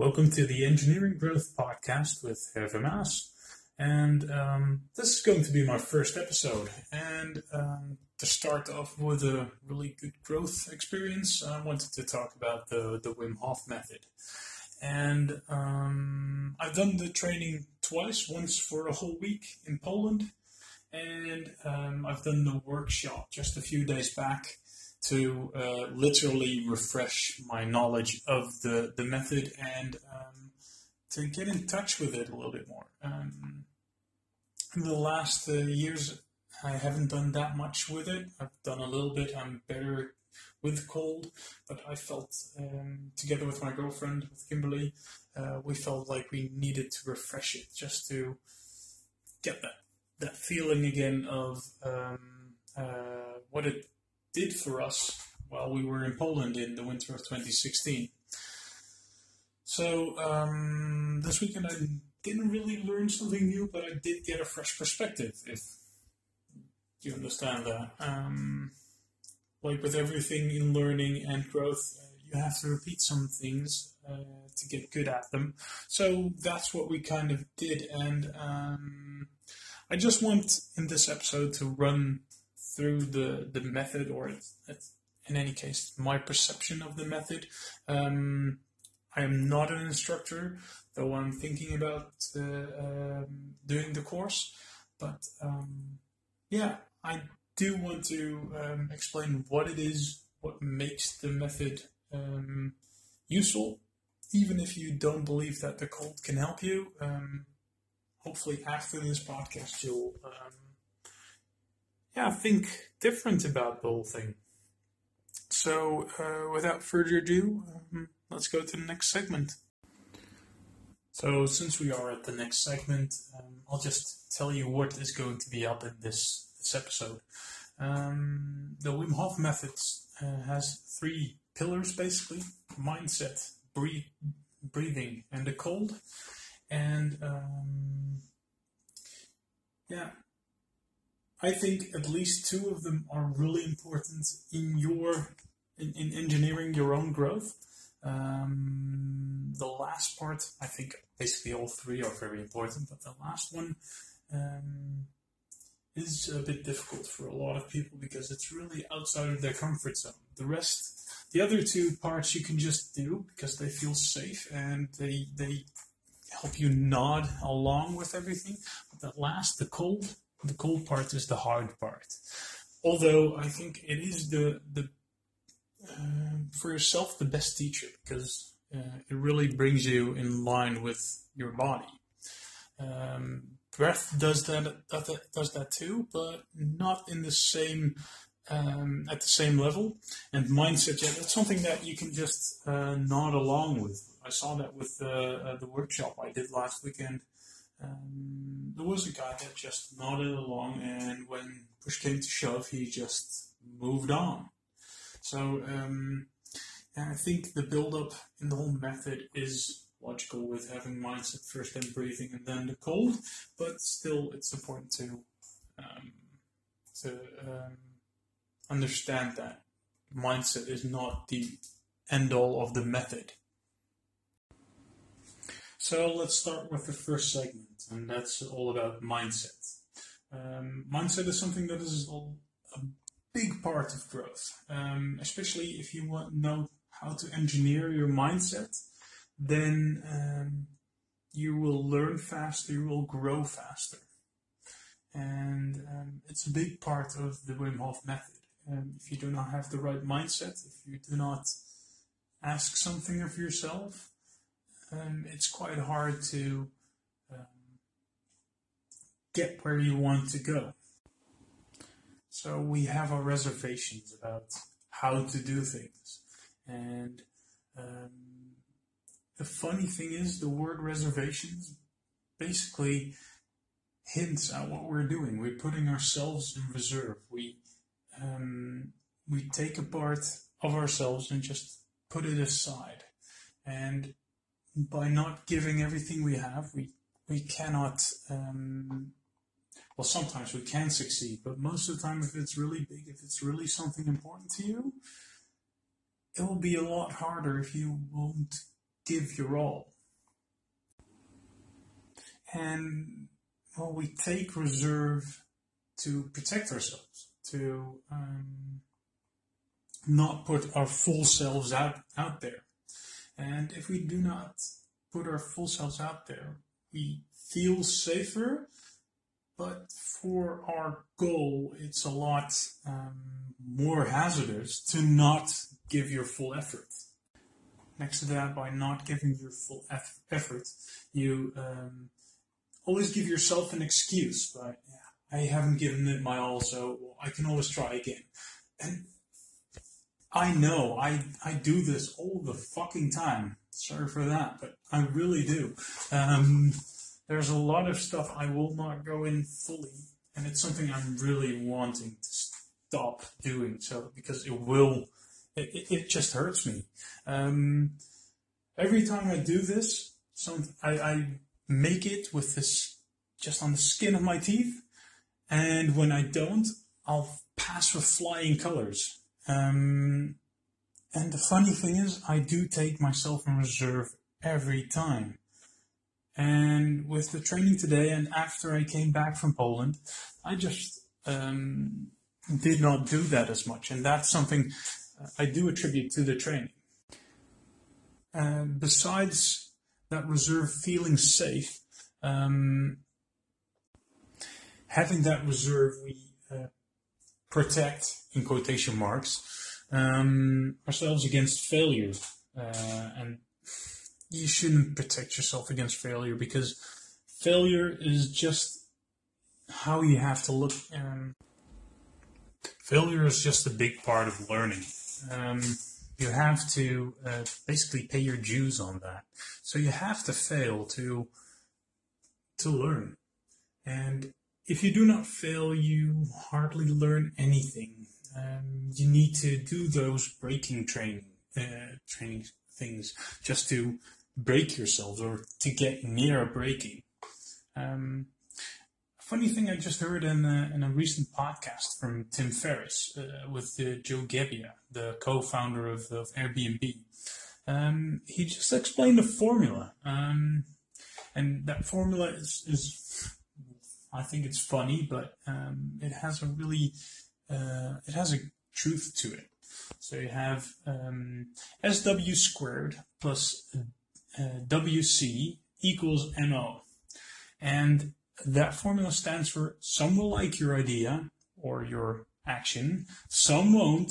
Welcome to the Engineering Growth Podcast with Hervé Maas. And um, this is going to be my first episode. And um, to start off with a really good growth experience, I wanted to talk about the, the Wim Hof method. And um, I've done the training twice, once for a whole week in Poland, and um, I've done the workshop just a few days back to uh, literally refresh my knowledge of the, the method and um, to get in touch with it a little bit more. Um, in the last uh, years, I haven't done that much with it. I've done a little bit. I'm better with cold, but I felt um, together with my girlfriend, with Kimberly, uh, we felt like we needed to refresh it just to get that that feeling again of um, uh, what it did for us while we were in Poland in the winter of 2016. So um, this weekend I didn't really learn something new, but I did get a fresh perspective, if you understand that. Um, like with everything in learning and growth, uh, you have to repeat some things uh, to get good at them. So that's what we kind of did, and um, I just want in this episode to run through the, the method, or in any case, my perception of the method. Um, I am not an instructor, though I'm thinking about um, doing the course. But um, yeah, I do want to um, explain what it is, what makes the method um, useful, even if you don't believe that the cold can help you. Um, hopefully, after this podcast, you'll yeah, think different about the whole thing. So, uh, without further ado, um, let's go to the next segment. So, since we are at the next segment, um, I'll just tell you what is going to be up in this this episode. Um, the Wim Hof method uh, has three pillars basically: mindset, breathe, breathing, and the cold. And um, yeah, I think at least two of them are really important in your in, in engineering your own growth. Um, the last part, I think basically all three are very important, but the last one um, is a bit difficult for a lot of people because it's really outside of their comfort zone. The rest, the other two parts, you can just do because they feel safe and they they help you nod along with everything. But that last, the cold, the cool part is the hard part. Although I think it is the the uh, for yourself the best teacher because uh, it really brings you in line with your body. Um, breath does that, does that too, but not in the same um, at the same level. And mindset, yeah, that's something that you can just uh, nod along with. I saw that with uh, uh, the workshop I did last weekend um, there was a guy that just nodded along, and when push came to shove, he just moved on. So, um, I think the build up in the whole method is logical with having mindset first, then breathing, and then the cold, but still, it's important to um, to um, understand that mindset is not the end all of the method. So let's start with the first segment, and that's all about mindset. Um, mindset is something that is a big part of growth, um, especially if you want know how to engineer your mindset. Then um, you will learn faster, you will grow faster, and um, it's a big part of the Wim Hof method. Um, if you do not have the right mindset, if you do not ask something of yourself, um, it's quite hard to um, get where you want to go. So we have our reservations about how to do things. And um, the funny thing is, the word reservations basically hints at what we're doing. We're putting ourselves in reserve. We um, we take a part of ourselves and just put it aside. And by not giving everything we have, we we cannot. Um, well, sometimes we can succeed, but most of the time, if it's really big, if it's really something important to you, it will be a lot harder if you won't give your all. And well, we take reserve to protect ourselves, to um, not put our full selves out, out there. And if we do not put our full selves out there, we feel safer, but for our goal, it's a lot um, more hazardous to not give your full effort. Next to that, by not giving your full effort, you um, always give yourself an excuse. But yeah, I haven't given it my all, so I can always try again. And I know I I do this all the fucking time. Sorry for that, but I really do. Um, there's a lot of stuff I will not go in fully, and it's something I'm really wanting to stop doing. So because it will, it, it, just hurts me. Um, every time I do this, some I, I make it with this just on the skin of my teeth, and when I don't, I'll pass with flying colors. Um, and the funny thing is, I do take myself in reserve every time. And with the training today, and after I came back from Poland, I just um, did not do that as much. And that's something I do attribute to the training. Uh, besides that reserve feeling safe, um, having that reserve, we uh, protect, in quotation marks, um, ourselves against failure. Uh, and you shouldn't protect yourself against failure because failure is just how you have to look. Um, failure is just a big part of learning. Um, you have to uh, basically pay your dues on that. So you have to fail to to learn. And if you do not fail, you hardly learn anything. Um, you need to do those breaking training uh, training things just to break yourselves or to get near breaking. Um, funny thing I just heard in a, in a recent podcast from Tim Ferriss uh, with uh, Joe Gebbia, the co-founder of, of Airbnb. Um, he just explained a formula, um, and that formula is, is, I think it's funny, but um, it has a really, uh, it has a truth to it. So you have um, SW squared plus uh, WC equals MO. And that formula stands for some will like your idea or your action, some won't,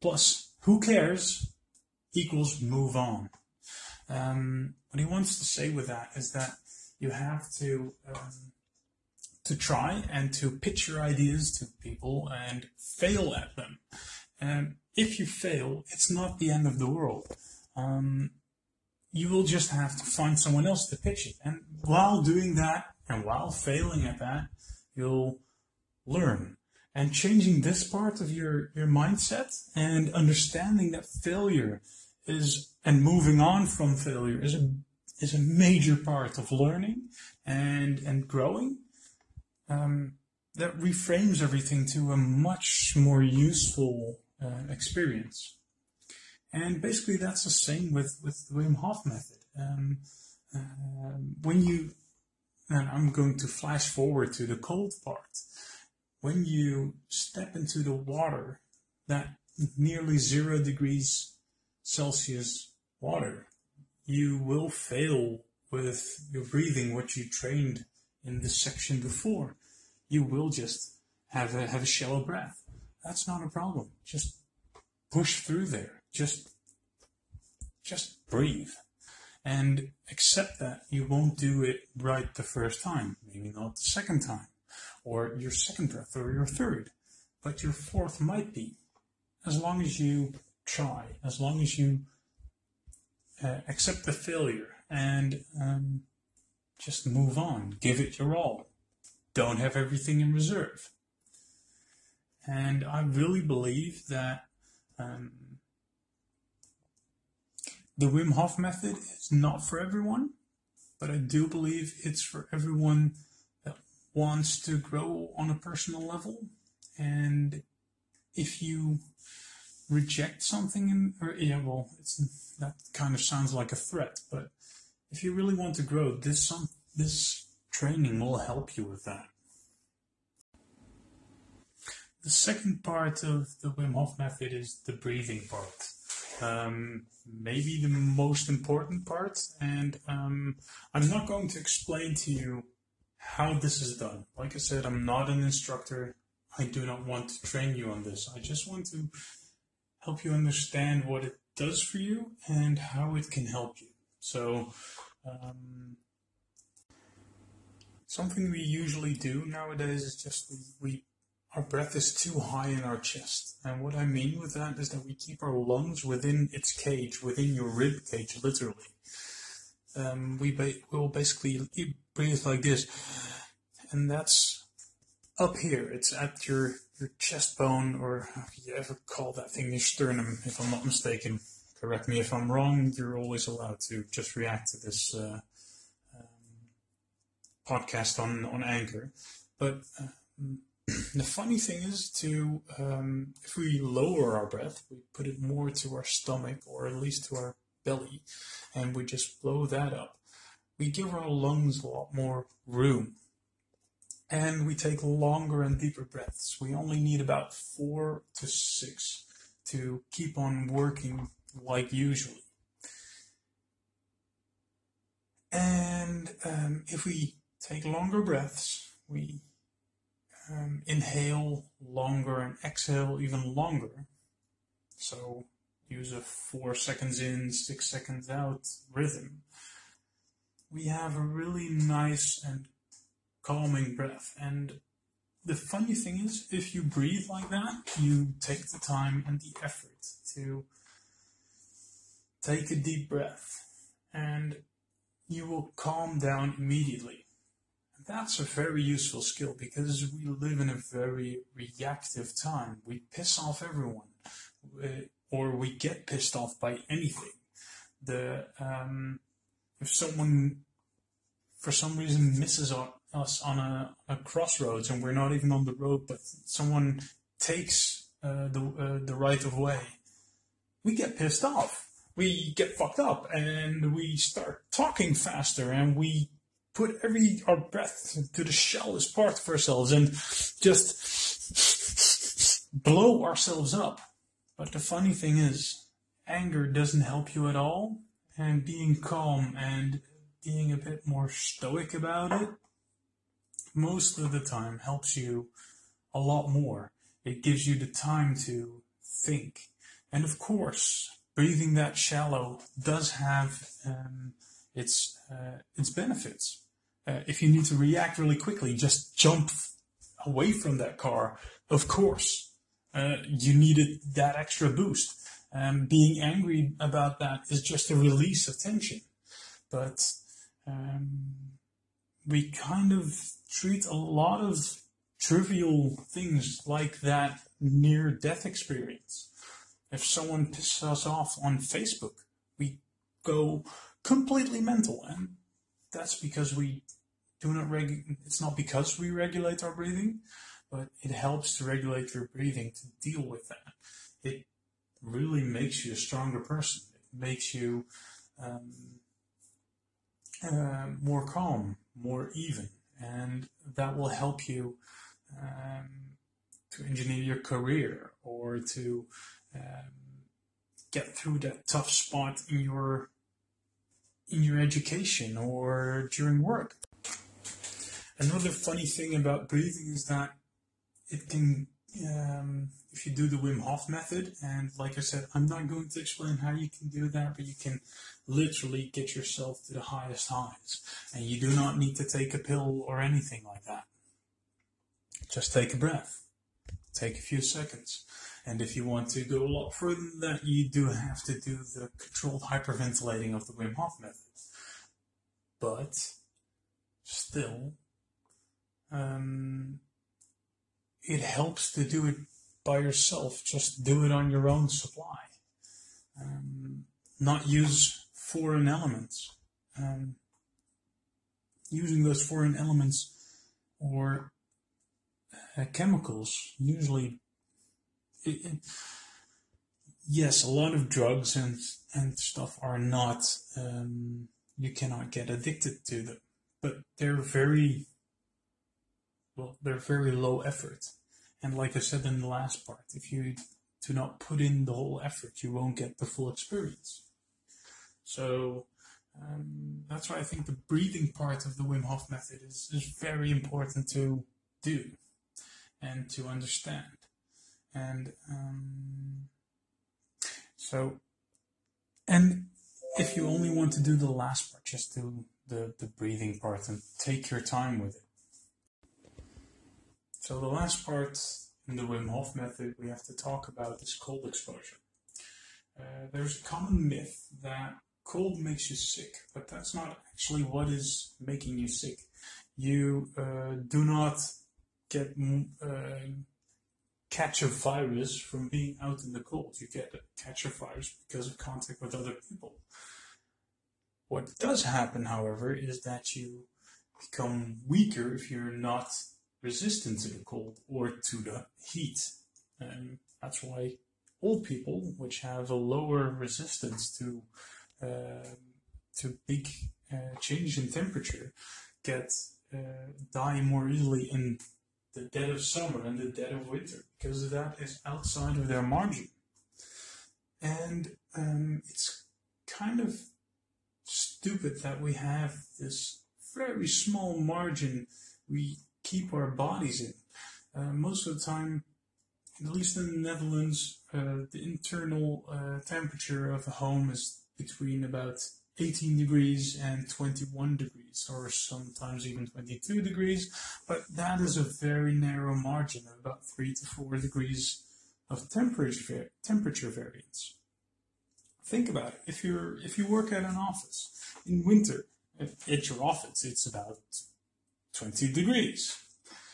plus who cares equals move on. Um, what he wants to say with that is that you have to um, to try and to pitch your ideas to people and fail at them. And if you fail, it's not the end of the world. Um, you will just have to find someone else to pitch it. And while doing that and while failing at that, you'll learn. And changing this part of your, your mindset and understanding that failure is and moving on from failure is a is a major part of learning and and growing. Um, that reframes everything to a much more useful uh, experience. And basically, that's the same with, with the Wim Hof method. Um, uh, when you, and I'm going to flash forward to the cold part, when you step into the water, that nearly zero degrees Celsius water, you will fail with your breathing, what you trained in this section before. You will just have a, have a shallow breath. That's not a problem. Just push through there just just breathe and accept that you won't do it right the first time, maybe not the second time, or your second breath, or your third, but your fourth might be. As long as you try, as long as you uh, accept the failure and um, just move on, give it your all. Don't have everything in reserve. And I really believe that um, the Wim Hof method is not for everyone, but I do believe it's for everyone that wants to grow on a personal level. And if you reject something, in, or yeah, well, that kind of sounds like a threat, but if you really want to grow, this some this training will help you with that. The second part of the Wim Hof method is the breathing part. Um, maybe the most important part, and um, I'm not going to explain to you how this is done. Like I said, I'm not an instructor. I do not want to train you on this. I just want to help you understand what it does for you and how it can help you. So, um, something we usually do nowadays is just we, we our breath is too high in our chest. And what I mean with that is that we keep our lungs within its cage, within your rib cage, literally. Um, we ba- will basically breathe like this, and that's up here. It's at your your chest bone, or if you ever call that thing your sternum, if I'm not mistaken. Correct me if I'm wrong. You're always allowed to just react to this uh, um, podcast on on Anchor, but. Um, the funny thing is to um, if we lower our breath, we put it more to our stomach or at least to our belly, and we just blow that up. We give our lungs a lot more room, and we take longer and deeper breaths. We only need about four to six to keep on working like usually. And um, if we take longer breaths, we um, inhale longer and exhale even longer. So use a four seconds in, six seconds out rhythm. We have a really nice and calming breath. And the funny thing is, if you breathe like that, you take the time and the effort to take a deep breath and you will calm down immediately that's a very useful skill because we live in a very reactive time. We piss off everyone, or we get pissed off by anything. The um, if someone for some reason misses us on a, a, crossroads and we're not even on the road, but someone takes uh, the uh, the right of way, we get pissed off. We get fucked up and we start talking faster and we put every our breath to the shallowest part of ourselves and just blow ourselves up. But the funny thing is, anger doesn't help you at all, and being calm and being a bit more stoic about it most of the time helps you a lot more. It gives you the time to think. And of course, breathing that shallow does have um, its uh, its benefits uh, if you need to react really quickly, just jump away from that car. Of course, uh, you needed that extra boost. Um, being angry about that is just a release of tension. But um, we kind of treat a lot of trivial things like that near death experience. If someone pisses us off on Facebook, we go completely mental, and that's because we do not reg- it's not because we regulate our breathing, but it helps to regulate your breathing to deal with that. It really makes you a stronger person. It makes you um, uh, more calm, more even, and that will help you um, to engineer your career or to um, get through that tough spot in your in your education or during work. Another funny thing about breathing is that it can, um, if you do the Wim Hof method, and like I said, I'm not going to explain how you can do that, but you can literally get yourself to the highest highs. And you do not need to take a pill or anything like that. Just take a breath. Take a few seconds. And if you want to go a lot further than that, you do have to do the controlled hyperventilating of the Wim Hof method. But still, um, it helps to do it by yourself. Just do it on your own supply. Um, not use foreign elements. Um, using those foreign elements or uh, chemicals usually it, yes, a lot of drugs and and stuff are not um, you cannot get addicted to them, but they're very well, they're very low effort. And like I said in the last part, if you do not put in the whole effort, you won't get the full experience. So um, that's why I think the breathing part of the Wim Hof method is, is very important to do and to understand. And um, so, and if you only want to do the last part, just do the, the breathing part and take your time with it. So the last part in the Wim Hof method we have to talk about is cold exposure. Uh, there's a common myth that cold makes you sick, but that's not actually what is making you sick. You uh, do not get uh, catch a virus from being out in the cold. You get catch a virus because of contact with other people. What does happen, however, is that you become weaker if you're not resistant to the cold or to the heat. And that's why old people, which have a lower resistance to uh, to big uh, change in temperature, get uh, die more easily in the dead of summer and the dead of winter because that is outside of their margin. And um, it's kind of stupid that we have this very small margin we keep our bodies in. Uh, most of the time, at least in the Netherlands, uh, the internal uh, temperature of a home is between about 18 degrees and 21 degrees, or sometimes even 22 degrees, but that is a very narrow margin of about 3 to 4 degrees of temperature, temperature variance. Think about it. If you're if you work at an office in winter, at your office, it's about 20 degrees.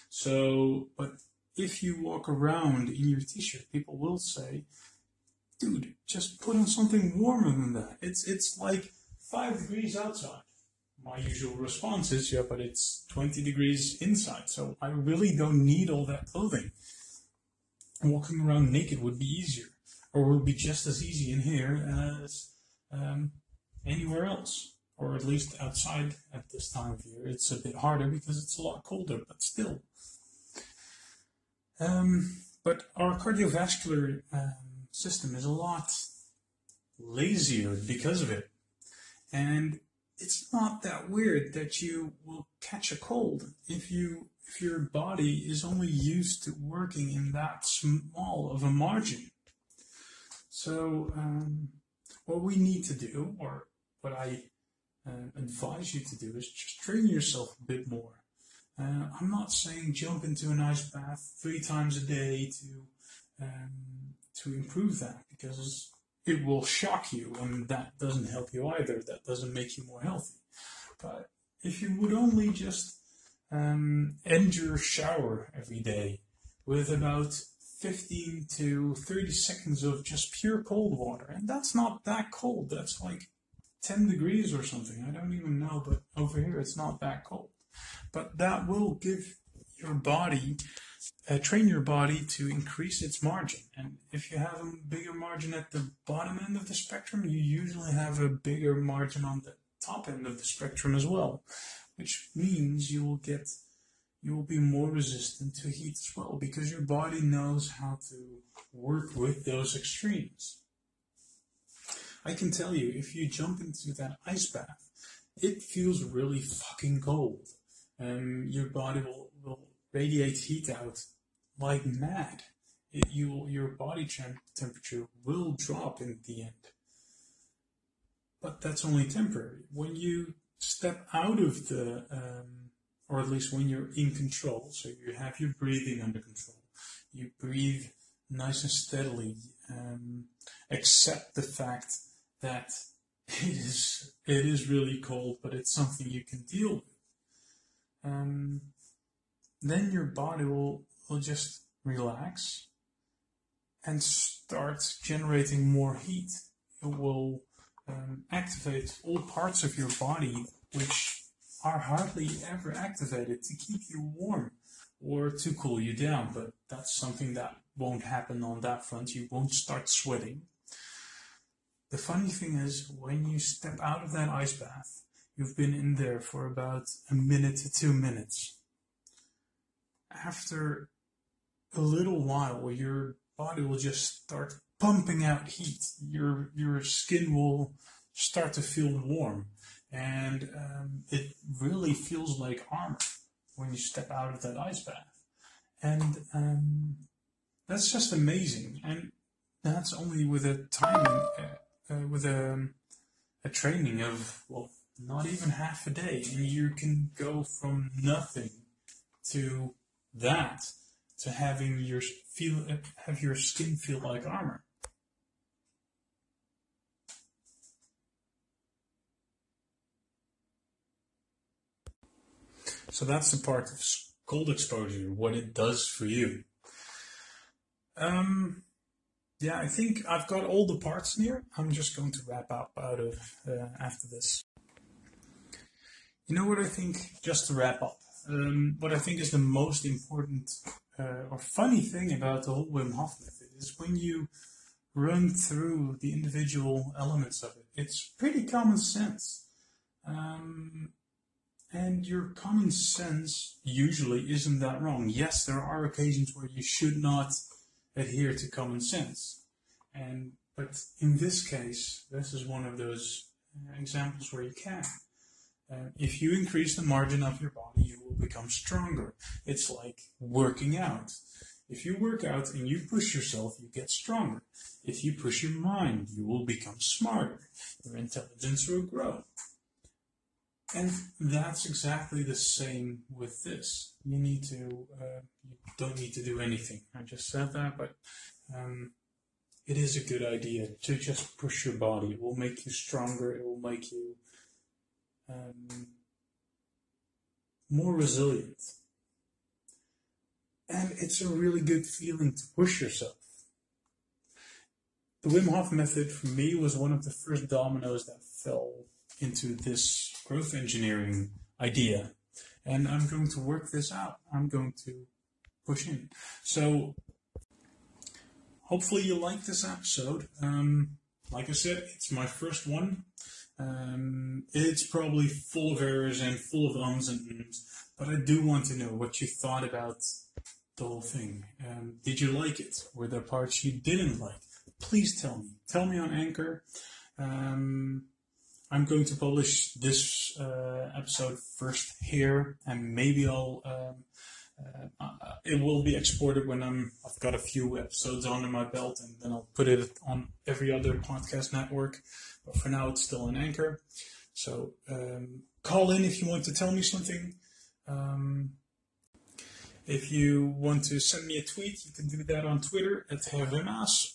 So, but if you walk around in your t-shirt, people will say, dude, just put on something warmer than that. It's, it's like five degrees outside. My usual response is, yeah, but it's 20 degrees inside, so I really don't need all that clothing. Walking around naked would be easier, or would be just as easy in here as um, anywhere else or at least outside at this time of year, it's a bit harder because it's a lot colder, but still. Um, but our cardiovascular um, system is a lot lazier because of it. And it's not that weird that you will catch a cold if you if your body is only used to working in that small of a margin. So um, what we need to do, or what I uh, advise you to do is just train yourself a bit more. Uh, I'm not saying jump into an ice bath three times a day to um, to improve that because it will shock you and that doesn't help you either. That doesn't make you more healthy. But if you would only just um, end your shower every day with about 15 to 30 seconds of just pure cold water, and that's not that cold. That's like 10 degrees or something. I don't even know, but over here it's not that cold. But that will give your body, uh, train your body to increase its margin. And if you have a bigger margin at the bottom end of the spectrum, you usually have a bigger margin on the top end of the spectrum as well, which means you will get you will be more resistant to heat as well because your body knows how to work with those extremes. I can tell you, if you jump into that ice bath, it feels really fucking cold. Um, your body will, will radiate heat out like mad. It, you, your body temp- temperature will drop in the end. But that's only temporary. When you step out of the, um, or at least when you're in control, so you have your breathing under control, you breathe nice and steadily, um, accept the fact that it is it is really cold, but it's something you can deal with. Um, then your body will will just relax and start generating more heat. It will um, activate all parts of your body which are hardly ever activated to keep you warm or to cool you down. But that's something that won't happen on that front. You won't start sweating the funny thing is, when you step out of that ice bath, you've been in there for about a minute to two minutes. After a little while, your body will just start pumping out heat. Your your skin will start to feel warm, and um, it really feels like armor when you step out of that ice bath, and um, that's just amazing. And that's only with a timing, uh, uh, with a a training of well, not even half a day, and you can go from nothing to that to having your feel have your skin feel like armor. So that's the part of cold exposure, what it does for you. Um, yeah, I think I've got all the parts in here. I'm just going to wrap up out of uh, after this. You know what I think? Just to wrap up, um, what I think is the most important uh, or funny thing about the whole Wim Hof method is when you run through the individual elements of it, it's pretty common sense. Um, and your common sense usually isn't that wrong. Yes, there are occasions where you should not adhere to common sense. And but in this case, this is one of those examples where you can. If you increase the margin of your body, you will become stronger. It's like working out. If you work out and you push yourself, you get stronger. If you push your mind, you will become smarter. Your intelligence will grow. And that's exactly the same with this. You need to, uh, you don't need to do anything. I just said that, but um, it is a good idea to just push your body. It will make you stronger. It will make you um, more resilient. And it's a really good feeling to push yourself. The Wim Hof method for me was one of the first dominoes that fell into this growth engineering idea. And I'm going to work this out. I'm going to push in. So hopefully you like this episode. Um, like I said, it's my first one. Um, it's probably full of errors and full of ums and ums, but I do want to know what you thought about the whole thing. Um, did you like it? Were there parts you didn't like? Please tell me. Tell me on Anchor. Um, I'm going to publish this uh, episode first here, and maybe I'll. Um, uh, it will be exported when I'm. I've got a few episodes under my belt, and then I'll put it on every other podcast network. But for now, it's still an Anchor. So um, call in if you want to tell me something. Um, if you want to send me a tweet, you can do that on Twitter at Herrenaas.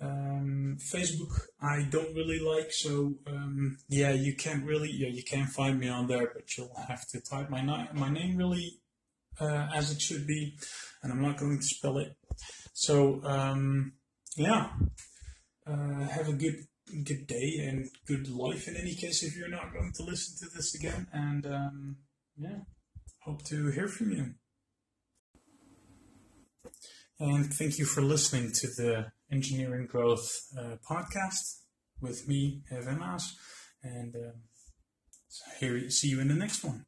Um, Facebook, I don't really like, so um, yeah, you can't really, yeah, you can't find me on there, but you'll have to type my my name really uh, as it should be, and I'm not going to spell it. So um, yeah, uh, have a good good day and good life in any case if you're not going to listen to this again, and um, yeah, hope to hear from you. And thank you for listening to the Engineering Growth uh, podcast with me, Evan Maas. And um, so here, see you in the next one.